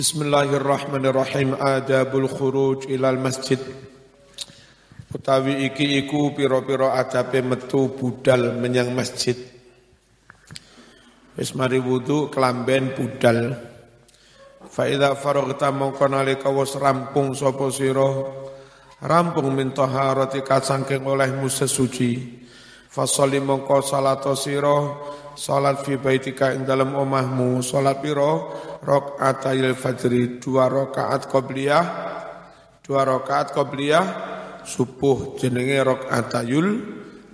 Bismillahirrahmanirrahim. Adabul khuruj ilal masjid. Utawi iki iku pira-pira adabe metu budal menyang masjid. Wis mari wudu kelamben budal. Fa idza faraghta mongko nalika wis rampung sapa sira rampung min taharatika saking olehmu sesuci Fasoli mongko salat sira salat fi baitika ing dalam omahmu. Salat piro? Rakaatayil fajri dua rakaat qabliyah dua rakaat qabliyah subuh jenenge rakaatayul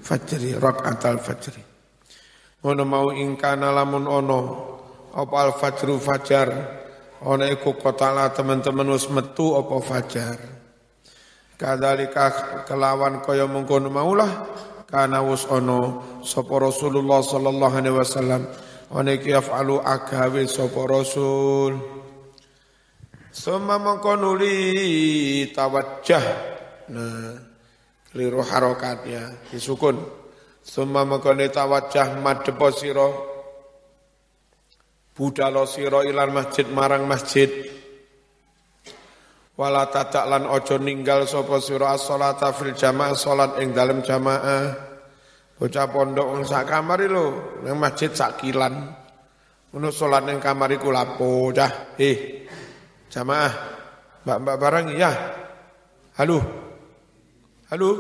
fajri rakaatal fajri. Ngono mau ingkana lamun ono apa al fajru fajar? Ono iku kotala teman-teman wis metu apa fajar? Kadalika kelawan kaya mengkono maulah kana wus ono sapa Rasulullah sallallahu alaihi wasallam. Ana iki yafalu agawe sapa Rasul. Summa mengkonuli tawajjah. Nah keliru harokatnya disukun. Summa mengkoni tawajjah madepo siro Budalo siro ilan masjid marang masjid Wala tadak lan ojo ninggal sapa sira as-salata fil jamaah salat ing dalem jamaah. Bocah pondok wong sak kamar lho, nang masjid sak kilan. Ngono salat ning kamar iku lapo cah. Eh. Jamaah. Mbak-mbak barang ya. Halo. Halo.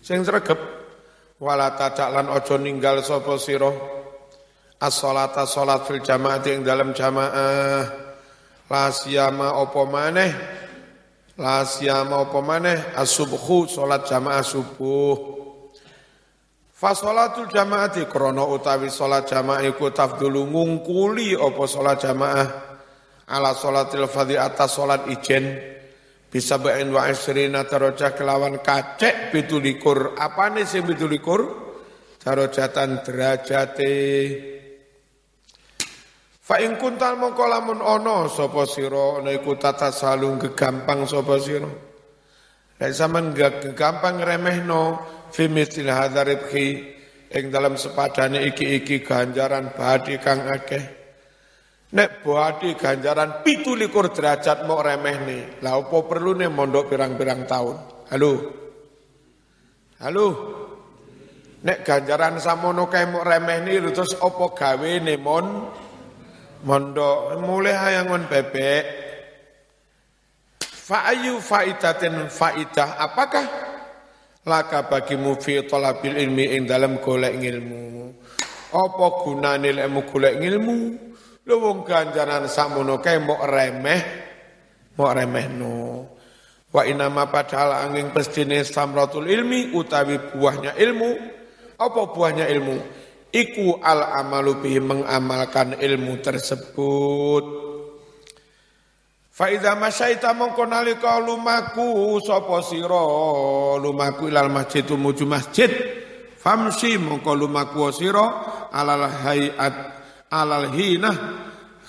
Sing sregep wala tadak lan ojo ninggal sapa sira as-salata salat fil jamaah ing dalem jamaah. La siyama apa maneh? La siyama apa maneh? As-subhu salat jamaah subuh. Fa salatul jamaati krana utawi salat jamaah iku tafdulu ngungkuli apa salat jamaah. Ala salatil fadhi atas salat ijen. Bisa bain wa isrina darajah kelawan kacek pitulikur. Apane sing pitulikur? Darajatan derajate Fa ing kuntal mongko lamun ana sapa sira ana iku tata salung gegampang sapa sira. Nek sampean gegampang remehno fi mithl hadzal ribhi ing dalam sepadane iki-iki ganjaran badi kang akeh. Nek badi ganjaran 17 derajat mok remehne. Lah opo perlune mondok pirang-pirang tahun? Halo. Halo. Nek ganjaran samono kae mok remehne terus opo gawe mon mondok mulai hayangon bebek. Fa'ayu fa'idatin fa'idah apakah laka bagimu fi talabil ilmi ing dalam golek ilmu apa gunane ilmu golek ilmu lu wong ganjaran samono kae mok remeh. Mok remeh no wa inama padahal angin pestine samratul ilmi utawi buahnya ilmu. Apa buahnya ilmu Iku al amalu bihi mengamalkan ilmu tersebut. Faida masyaita mongko nalika lumaku sapa sira? Lumaku ilal masjid tumuju masjid. Famsi mongko lumaku sira? Alal hayat alal hinah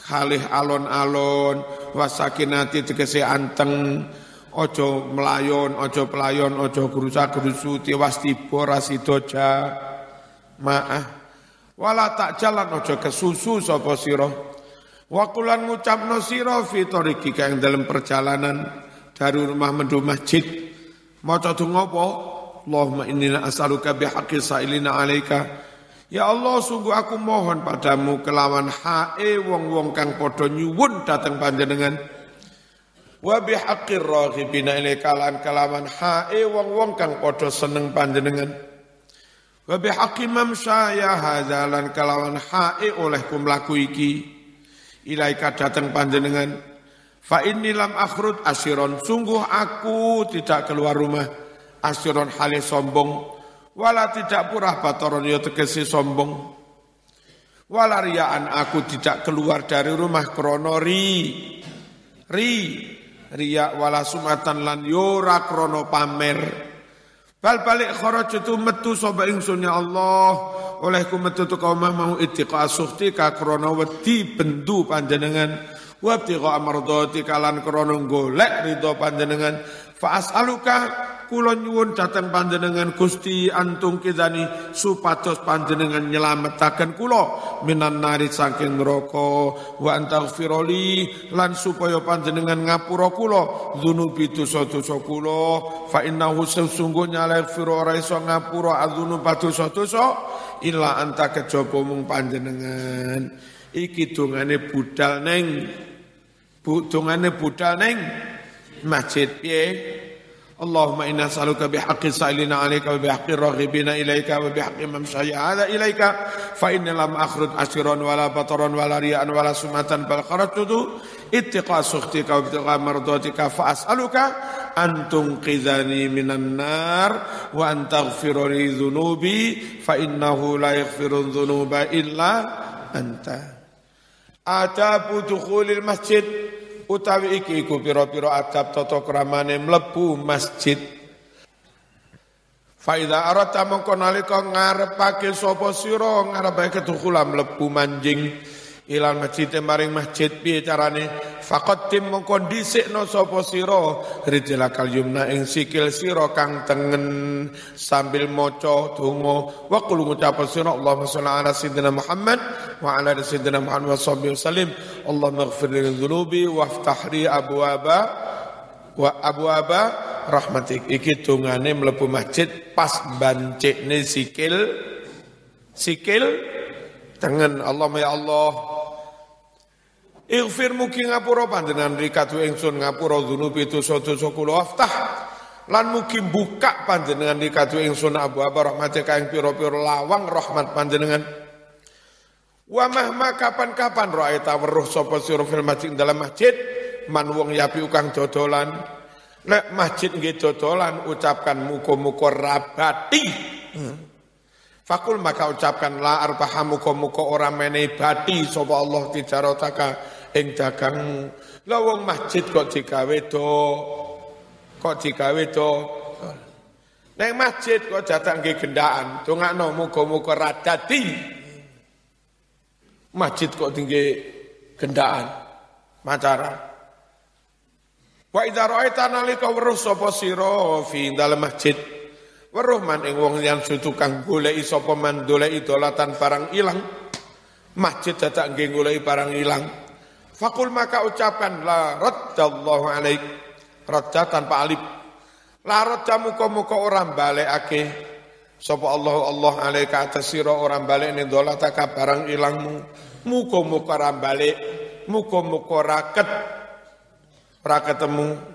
khalih alon-alon wasakinati tegese anteng. Ojo melayon ojo pelayon ojo gerusa-gerusu tiwas tiba rasidoja. Maah Wala tak jalan ojo kesusu sapa sira. Wa kulan ngucapno sira fi tariqi kang dalam perjalanan dari rumah menuju masjid. Maca donga apa? Allahumma inni as'aluka bihaqqi sa'ilina alaika. Ya Allah sungguh aku mohon padamu kelawan hae wong-wong kang padha nyuwun dateng panjenengan. Wa bihaqqir raghibina ilaika lan kelawan hae wong-wong kang padha seneng panjenengan. Wa bihaqqi mamsaya hadzalan kalawan hae olehku mlaku iki. Ilaika datang panjenengan. Fa inni lam akhrud asiron. Sungguh aku tidak keluar rumah. Asiron hale sombong. Wala tidak purah batoron ya tegesi sombong. Wala riyaan aku tidak keluar dari rumah krono ri. Ri. Riya wala sumatan lan yora krono pamer Bal balik itu metu sapa ingsun ya Allah. Olehku metu tu kau mau ittiqa suhti ka krana wedi bendu panjenengan. Wa ibtiqa amardati kalan krana golek ridho panjenengan fa as'aluka kula nyuwun dhateng panjenengan Gusti antung kidani supados panjenengan nyelametaken kula. Minan nari saking neraka wa antaghfiroli lan supaya panjenengan ngapura kula. Dzunubi dosa-dosa kula fa innahu sesungguhnya la yaghfiru ora iso ngapura adzunub dosa-dosa illa anta kejaba mung panjenengan. Iki dongane budal neng. Dongane budal neng masjid piye Allahumma inna saluka bihaqqi sa'ilina 'alaika wa bihaqqi raghibina ilaika wa bihaqqi man 'ala ilaika. Fa inna lam akhrud asiran wala bataran wala riyan wala sumatan bal kharajtu ittiqa sukhtika wa fa as'aluka an tunqidhani minan nar wa an taghfira dhunubi fa innahu la yaghfiru dhunuba illa anta. Ata butukhulil masjid utawi iki iku pira-pira adab tata kramane mlebu masjid. Faida arata mongko nalika ngarepake sapa sira ngarepake kedukula mlebu manjing ilal masjid maring masjid piye carane? Faqat tim mongko dhisikno sapa sira? Rijlakal yumna ing sikil sira kang tengen. Sambil maca donga wa qul ngucap sira Allahumma shalli ala sayyidina Muhammad wa ala sayyidina Muhammad wa sallallahu wasallim Allahumma ighfir li dhunubi waftah li abwaba wa rahmatik. Iki dongane mlebu masjid pas bancikne sikil sikil tengen Allahumma ya Allah. Ighfir mugi ngapura panjenengan rikatu ingsun ngapura dzunubi dosa-dosa kula. Aftah. Lan mugi buka panjenengan rikatu ingsun abu aba rahmate kaing pira-pira lawang rahmat panjenengan. Wa mahma kapan-kapan ra'aita weruh sapa sira fil masjid dalam masjid man wong yapi ukang dodolan. Nek masjid nggih dodolan ucapkan muga-muga rabati. Hmm. Fakul maka ucapkan la arbaha muka-muka ora menehi bati sapa Allah tijarataka ing dagangmu. Lah wong masjid kok digawe do kok digawe do Neng masjid kok jatah nggih gendaan, dongakno muga-muga ra. Masjid kok tinggi gendaan. Macara. Wa idza ra'aita nalika weruh sapa sira fi dalem masjid Weruh man ing wong yang tukang goleki sapa man doleki dolatan barang ilang. Masjid dadak nggih goleki barang ilang. Fakul maka ucapkan la raddallahu alaik. Radda tanpa alif. La radda muka-muka orang balekake sapa Allah Allah alaika atas sira orang balik ning dolataka barang ilangmu. Muka-muka ora balik, muka-muka raket ketemu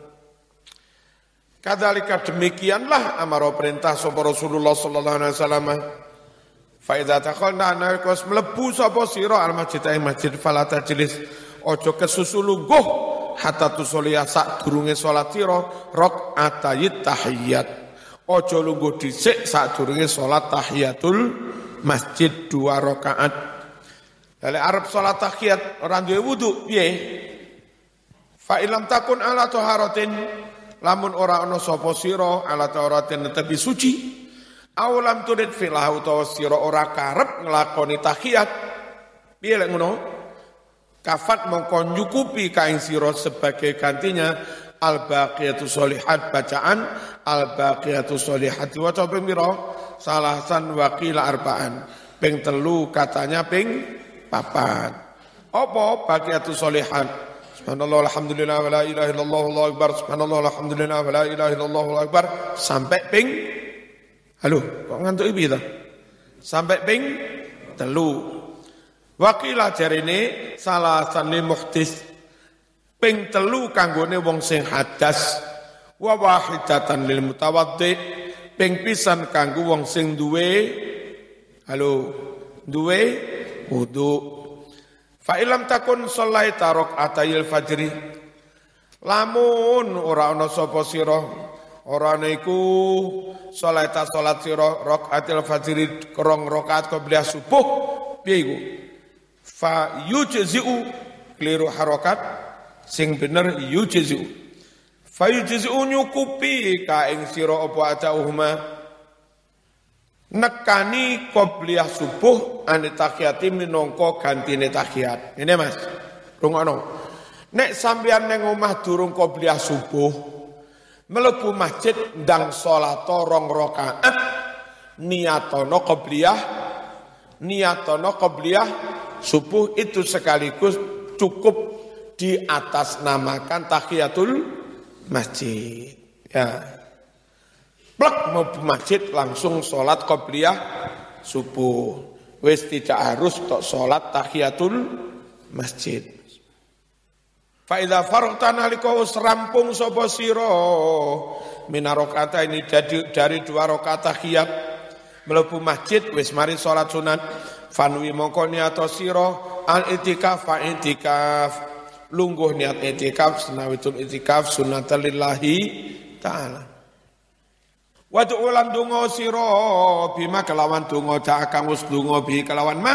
Kadzalika demikianlah amaro perintah sapa Rasulullah sallallahu alaihi wasallam. Fa idza taqalna narkos mlebu sapa sira al masjid ing masjid fala tajlis aja kesusu lungguh hatta tusolia sak durunge salat sira rakaatayit tahiyat. Aja lungguh dhisik sak durunge salat tahiyatul masjid dua rakaat. Lale Arab salat tahiyat ora duwe wudu piye? Fa ilam takun ala taharatin lamun ora ana sapa sira ala tauratin tebi suci awalam turid filah utawa sira ora karep nglakoni tahiyat. Piye lek ngono? Kafat mongko nyukupi kain sira sebagai gantinya al baqiyatu solihat bacaan al baqiyatu solihat waca ping pira? Salasan waqila arbaan. Ping telu katanya ping papat. Apa baqiyatu solihat Subhanallah alhamdulillah wa la ilaha illallah Allahu akbar. Subhanallah alhamdulillah ilaha illallah Allahu akbar. Sampai ping. Halo, kok ngantuk ta? Sampai ping. Telu. Wakila jarine salah sani muhtis ping telu kanggone wong sing hadas. Wa lil mutawaddi. Ping pisan kanggo wong sing duwe. Halo duwe? Wudu Fa ilam takun sholaita rakaatayil fajri. Lamun ora ana sapa sira ora ana iku sholaita salat sira rakaatil fajri krong rakaat qobliyah subuh piye iku? Fa yujzi'u kliru harakat sing bener yujzi'u. Fa yujzi'u nyukupi ka ing sira apa nekani qobliyah subuh ane tahiyati minangka gantine tahiyat. Ini Mas. Rungono. Nek sampeyan neng omah durung qobliyah subuh, melebu masjid ndang salat rong rakaat niatono qobliyah niatono qobliyah subuh itu sekaligus cukup di atas namakan tahiyatul masjid ya plek mau masjid langsung sholat qobliyah subuh. Wis tidak harus tok sholat tahiyatul masjid. Faida farokta nalika rampung sapa minarokata ini dari, dari dua rakaat tahiyat mlebu masjid wis mari salat sunat. Fanwi mongko niat sira al itikaf fa itikaf. Lungguh niat itikaf senawitul itikaf sunatan lillahi taala Wadu ulan dungo siro bima kelawan dungo cakang us dungo bi kelawan ma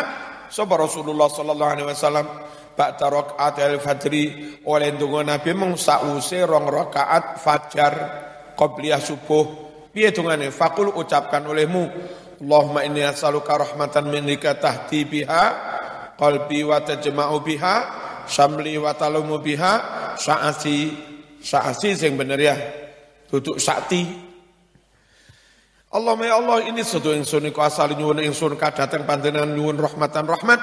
sapa Rasulullah sallallahu alaihi wasallam? Ba'da rakaat al-fajri oleh dungo Nabi mung sause rong rakaat fajar qabliyah subuh. Piye dungane? Fakul ucapkan olehmu Allahumma inni as'aluka rahmatan minika tahti biha qalbi wa tajma'u biha samli wa talumu biha sa'asi sa'asi sing bener ya duduk sakti Allah ya Allah ini sedo ingsun iku asal nyuwun ingsun kadaten panjenengan nyuwun rahmatan rahmat.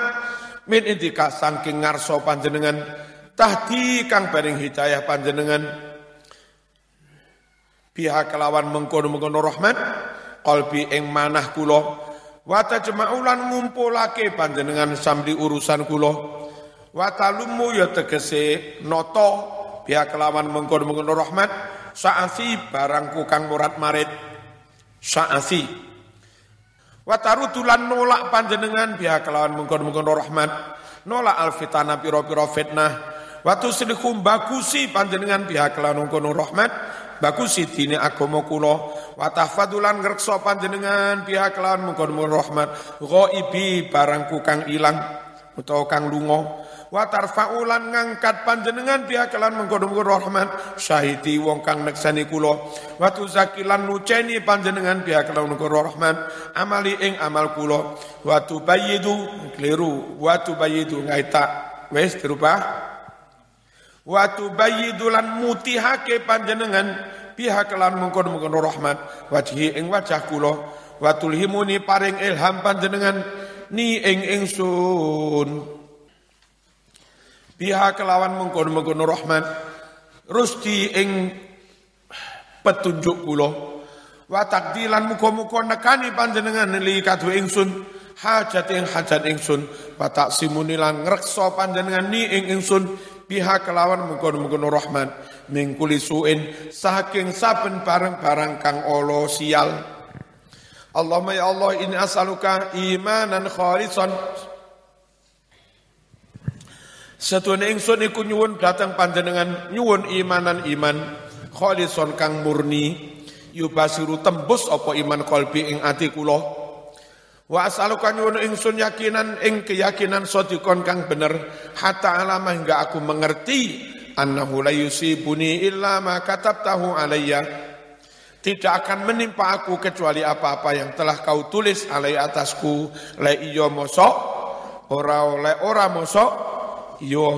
Min indika saking ngarso panjenengan tahdi kang paring hidayah panjenengan. Pihak kelawan mengkono-mengkono rahmat qalbi ing manah kula. Wa tajma'ulan ngumpulake panjenengan sambil urusan kula. Wa talumu ya tegese noto pihak kelawan mengkono-mengkono rahmat. Saasi barangku kang murad marit saasi Watarutulan nolak panjenengan pihak kelawan mengkon-mengkon rahmat. Nolak alfitana piro-piro fitnah. Watu sedihum bagusi panjenengan pihak kelawan mengkon rahmat. Bagusi dini agama kula. Watahfadulan ngerekso panjenengan pihak kelawan mengkon-mengkon rahmat. Ghaibi barangku kang ilang. Utawa kang lungo wa tarfa'ulan ngangkat panjenengan pihak kelan mengkono-mengkono rahmat syahidi wong kang neksani kula. Wa tuzakilan nuceni panjenengan pihak kelan mengkono rahmat amali ing amal kula. Wa tubayyidu keliru. Wa tubayyidu ngaita. Wis dirubah. Wa tubayyidu lan mutihake panjenengan pihak kelan mengkono-mengkono rahmat wajhi ing wajah kula. Wa tulhimuni paring ilham panjenengan ni ing ingsun biha kelawan mengkono-mengkono rahmat rusti ing petunjuk kula. Wa takdilan muga-muga nekani panjenengan li kadhe ingsun hajat ing hajat ingsun. Wa taksimuni lan ngrekso panjenengan ni ing ingsun. Biha kelawan mengkono-mengkono rahmat mingkuli suin saking saben barang-barang kang olo sial. Allahumma ya Allah ini asaluka imanan khalisan Satune ingsun iku nyuwun datang panjenengan nyuwun imanan iman kholison kang murni yubasiru tembus apa iman kolbi ing ati kula. Wa asaluka nyuwun ingsun yakinan ing keyakinan sodikon kang bener hatta alama hingga aku mengerti annahu la yusibuni illa ma katabtahu alayya. Tidak akan menimpa aku kecuali apa-apa yang telah kau tulis alai atasku. Le iyo mosok ora oleh ora mosok yo.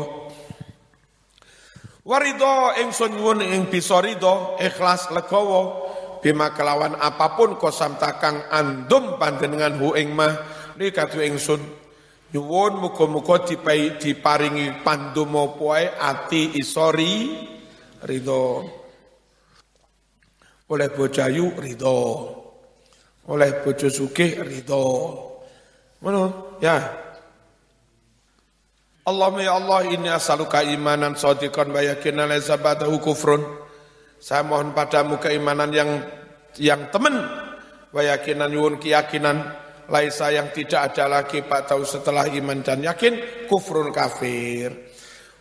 Warido ingsun nyuwun ing bisa ridho ikhlas legowo. Bima kelawan apa pun kosam takang andum panjenengan hu ing mah nikatu ingsun nyuwun muga-muga dipai diparingi pandumo poe ati isori ridho oleh bojayu ridho oleh bojo sugih ridho ngono ya Allahumma ya Allah ini asaluka imanan sadiqan wa yakinan laisa kufrun. Saya mohon padamu keimanan yang yang temen wa yakinan yuun keyakinan laisa yang tidak ada lagi pak tahu setelah iman dan yakin kufrun kafir.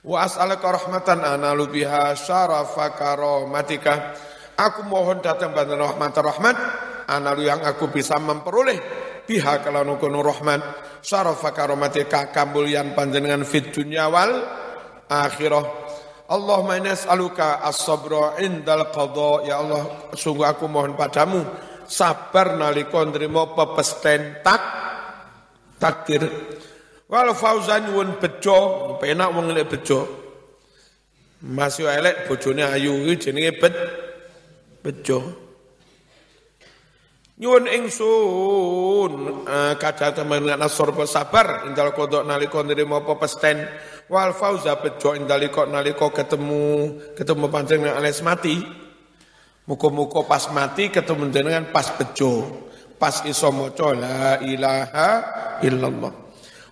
Wa as'aluka rahmatan analu biha syarafa karomatika. Aku mohon datang pada rahmat rahmat analu yang aku bisa memperoleh biha kalau kono rahmat syarafa karomatika kambulian panjenengan fit dunya wal akhirah. Allahumma inna as'aluka as-sabra indal qadha. Ya Allah sungguh aku mohon padamu sabar nalika nrimo pepesten tak takdir. Wal fauzan wun bejo penak wong lek bejo. Masih elek bojone ayu iki jenenge bet bejo Nyuwun ingsun. Kadang temen nasor sabar indal kodok naliko nrimo apa pesten. Wal fauza bejo indal kok naliko ketemu ketemu panjenengan alis mati. Muka-muka pas mati ketemu dengan pas bejo. Pas iso maca la ilaha illallah.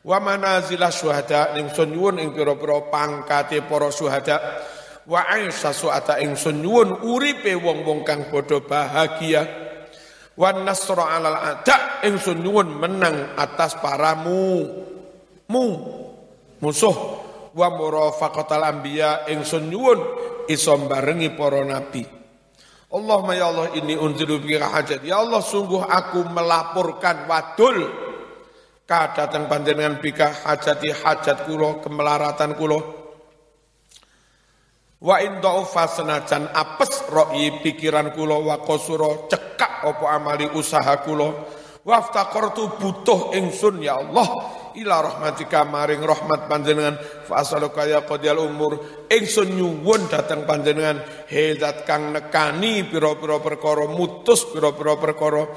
Wa manazila syuhada ingsun nyuwun ing pira-pira pangkate para syuhada. Wa aisha suata ingsun nyuwun uripe wong-wong kang padha bahagia wan nasra alal ada ingsun nyuwun menang atas paramu. Mu musuh. Wa murafaqatal anbiya ingsun nyuwun iso barengi para nabi. Allahumma ya Allah ini unzilu bi hajat. Ya Allah sungguh aku melaporkan wadul. Kadatan panjenengan bika hajati hajat kula kemelaratan kula Wa in dha'ufa senajan apes ro'i pikiran kula wa qasura cekak apa amali usaha kula waftaqartu butuh ingsun ya Allah ila rahmatika maring rahmat panjenengan. Fa asaluka ya qadiyal umur ingsun nyuwun datang panjenengan. Hezat kang nekani pira-pira perkara mutus pira-pira perkara.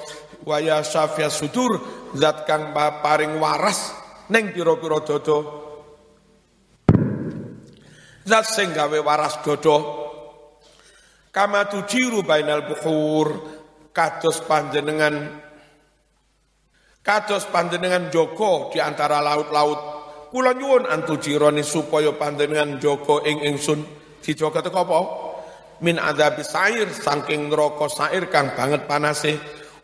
Wa ya syafiya sudur zat kang paring waras ning pira-pira dodo Zat sing gawe waras dodo kama tujiru bainal bukhur kados panjenengan kados panjenengan joko di antara laut-laut. Kula nyuwun antu jironi supaya panjenengan joko ing ingsun. Dijogo teko apa? Min adzabis sair saking neraka sair kang banget panase.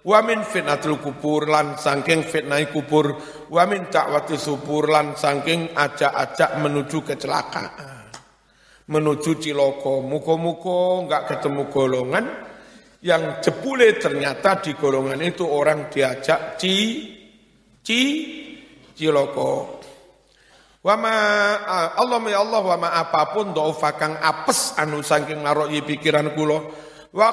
Wa min fitnatul kubur lan saking fitnah kubur. Wa min ta'wati subur lan saking ajak-ajak menuju kecelakaan menuju Ciloko. Muko-muko nggak ketemu golongan yang jebule ternyata di golongan itu orang diajak ci ci Ciloko. Wama Allah ya Allah wama apa pun dhaufa kang apes anu saking maroyi pikiran kula wa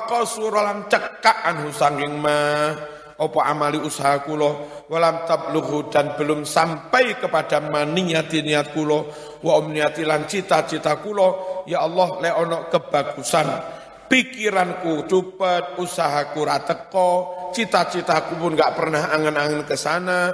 cekak anu saking ma apa amali usaha kula walam tablughu dan belum sampai kepada maniyati niat kula wa umniyati lan cita-cita kula ya Allah le ono kebagusan. Pikiranku cepet usahaku rateko cita-citaku pun gak pernah angen-angen ke sana.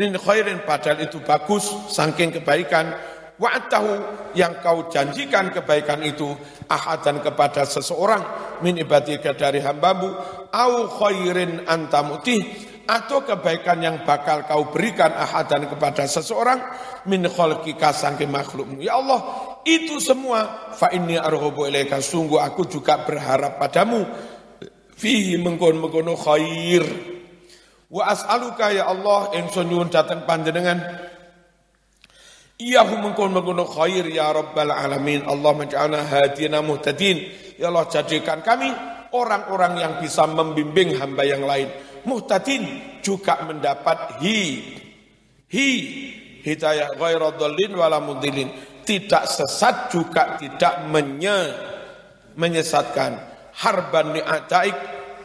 Min khairin padahal itu bagus saking kebaikan wa'atahu yang kau janjikan kebaikan itu ahadan kepada seseorang min ibadika dari hambamu au khairin antamuti atau kebaikan yang bakal kau berikan ahadan kepada seseorang min khalqika sangke makhlukmu. Ya Allah itu semua fa inni arghabu ilaika sungguh aku juga berharap padamu. Fihi mengkon mengkono khair. Wa as'aluka ya Allah ingsun nyuwun datang panjenengan Iyahu mengkon mengkono khair ya Rabbal Alamin. Allah menjana hadina muhtadin. Ya Allah jadikan kami orang-orang yang bisa membimbing hamba yang lain. Muhtadin juga mendapat hi. Hi. Hidayah wala mudilin. Tidak sesat juga tidak menye, menyesatkan. Harban ni'ataik.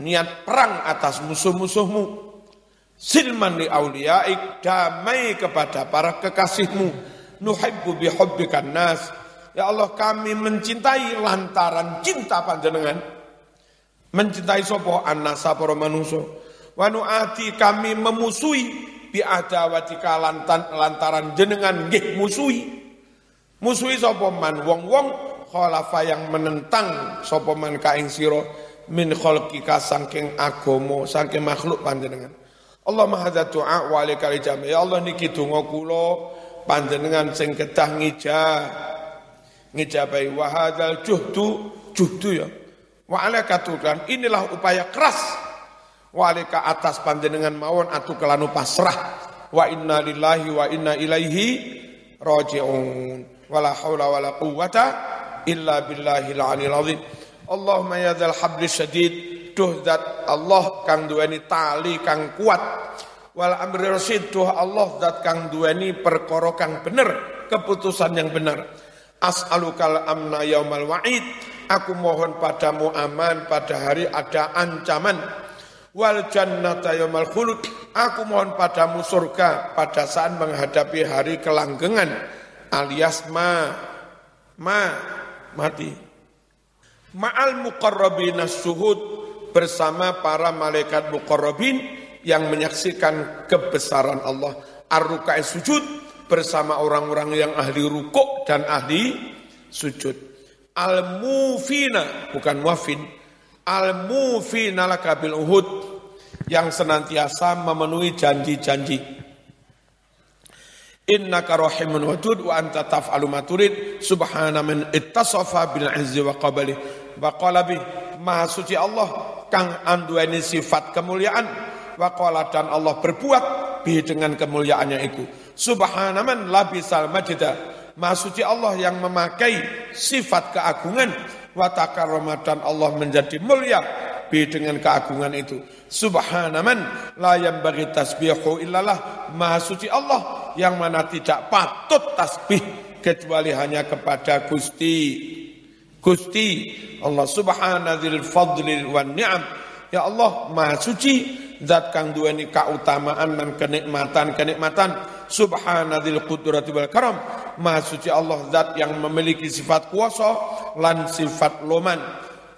Niat perang atas musuh-musuhmu. Silman li auliaik. Damai kepada para kekasihmu nuhibbu bihubbikan nas. Ya Allah kami mencintai lantaran cinta panjenengan. Mencintai sopo annasa para manusia. Wa nu'ati kami memusuhi bi adawatika lantaran jenengan nggih musuhi. Musuhi sopo man wong-wong khalafa yang menentang sopo man kaing sira min khalqika saking agomo saking makhluk panjenengan. Allah maha doa wa alaikal Ya Allah niki donga kula panjenengan sing kedah ngija ngijabai wahadal juhdu? Juhdu ya. Wa katukan inilah upaya keras. Wa atas panjenengan mawon atu kelanu pasrah wa inna lillahi wa inna ilaihi raji'un. Wala haula wala quwwata illa billahil aliyil azim. Allahumma ya dzal habli syadid. Duh zat Allah kang duweni tali kang kuat wal amri rasyid tuh Allah zat kang duweni perkara kang bener keputusan yang benar as'alukal amna yaumal wa'id aku mohon padamu aman pada hari ada ancaman. Wal jannata yaumal khulud aku mohon padamu surga pada saat menghadapi hari kelanggengan alias ma ma mati. Ma'al muqarrabina suhud bersama para malaikat muqarrabin yang menyaksikan kebesaran Allah. Ar-rukai sujud bersama orang-orang yang ahli rukuk dan ahli sujud. Al-mufina, bukan muafin. Al-mufina lakabil uhud yang senantiasa memenuhi janji-janji. Innaka rahimun wadud wa anta taf'alu ma turid subhana man ittasafa bil izzi wa qabali wa qala maha suci Allah kang anduweni sifat kemuliaan wa qala dan Allah berbuat bi dengan kemuliaannya itu. Subhana man labisal majda. Maha suci Allah yang memakai sifat keagungan. Wa takarramadan Allah menjadi mulia bi dengan keagungan itu. Subhanaman la yang bagi tasbihu illallah maha suci Allah yang mana tidak patut tasbih kecuali hanya kepada Gusti. Gusti Allah subhanadzil fadli wan ni'am. Ya Allah Maha Suci zat kang duweni keutamaan dan kenikmatan-kenikmatan subhanadzil qudrati wal karam Maha Suci Allah zat yang memiliki sifat kuasa lan sifat loman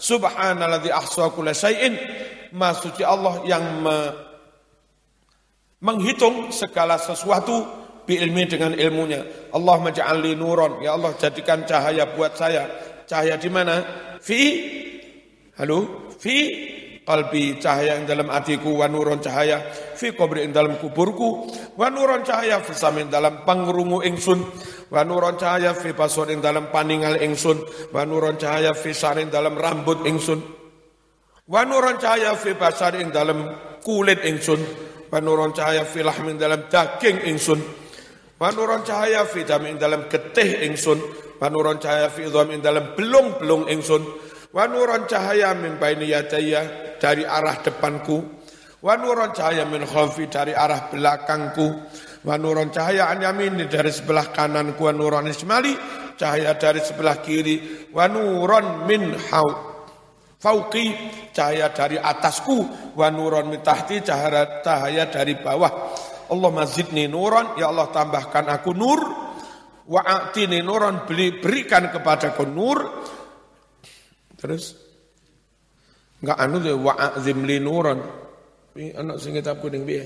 subhanalladzi ahsa kulla syai'in Maha Suci Allah yang me menghitung segala sesuatu bi ilmi dengan ilmunya. Allah maj'alli nuron. Ya Allah jadikan cahaya buat saya. Cahaya di mana? Fi Halo? Fi qalbi cahaya yang dalam hatiku wa nuron cahaya fi kubri yang dalam kuburku wa nuron cahaya fi samin dalam pangrungu ingsun wa nuron cahaya fi yang dalam paningal ingsun wa nuron cahaya fi sarin dalam rambut ingsun wa nuron cahaya fi yang dalam kulit ingsun wa nuron cahaya fi lahmin dalam daging ingsun Manuron cahaya fi ing dalam getih ingsun, manuron cahaya fi ing dalam belung-belung ingsun, wanuron cahaya min baini dari arah depanku, wanuron cahaya min khalfi dari arah belakangku, wanuron cahaya an yamini dari sebelah kananku, wanuron ismali cahaya dari sebelah kiri, wanuron min hau fauqi cahaya dari atasku, wanuron min tahti cahaya, dari bawah. Allah mazidni nuran, ya Allah tambahkan aku nur, wa a'tini nuran, beri, berikan kepadaku nur. Terus enggak anu tuh wa a'zim li nuran. Ini anak sing kitab kuning piye?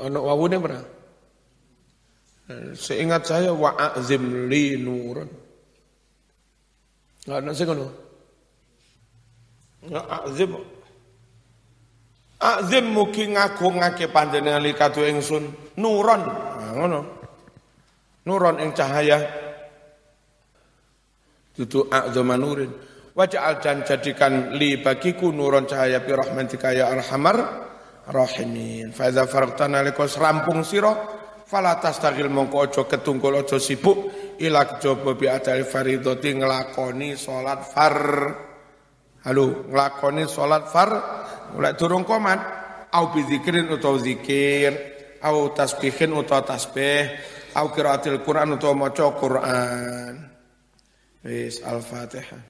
Anak wawune pernah? Seingat saya wa a'zim li nuran. Enggak ana sing ngono. Enggak a'zim Azim mugi ngagungake panjenengan likatu ingsun nuron. Nah, ngono. Nuron ing cahaya. Dudu a'zama nurin. Waja'al dan jadikan li bagiku nuron cahaya bi rahmatika ya arhamar rahimin. Fa idza faragta rampung sira fala tastagil mongko aja ketungkul aja sibuk ila kejaba bi adal faridati nglakoni salat far. Halo, nglakoni salat far Mulai turun komat, au bizikrin atau zikir, au tasbihin atau tasbih, au kiraatil Quran atau maca Quran. Wis Al-Fatihah.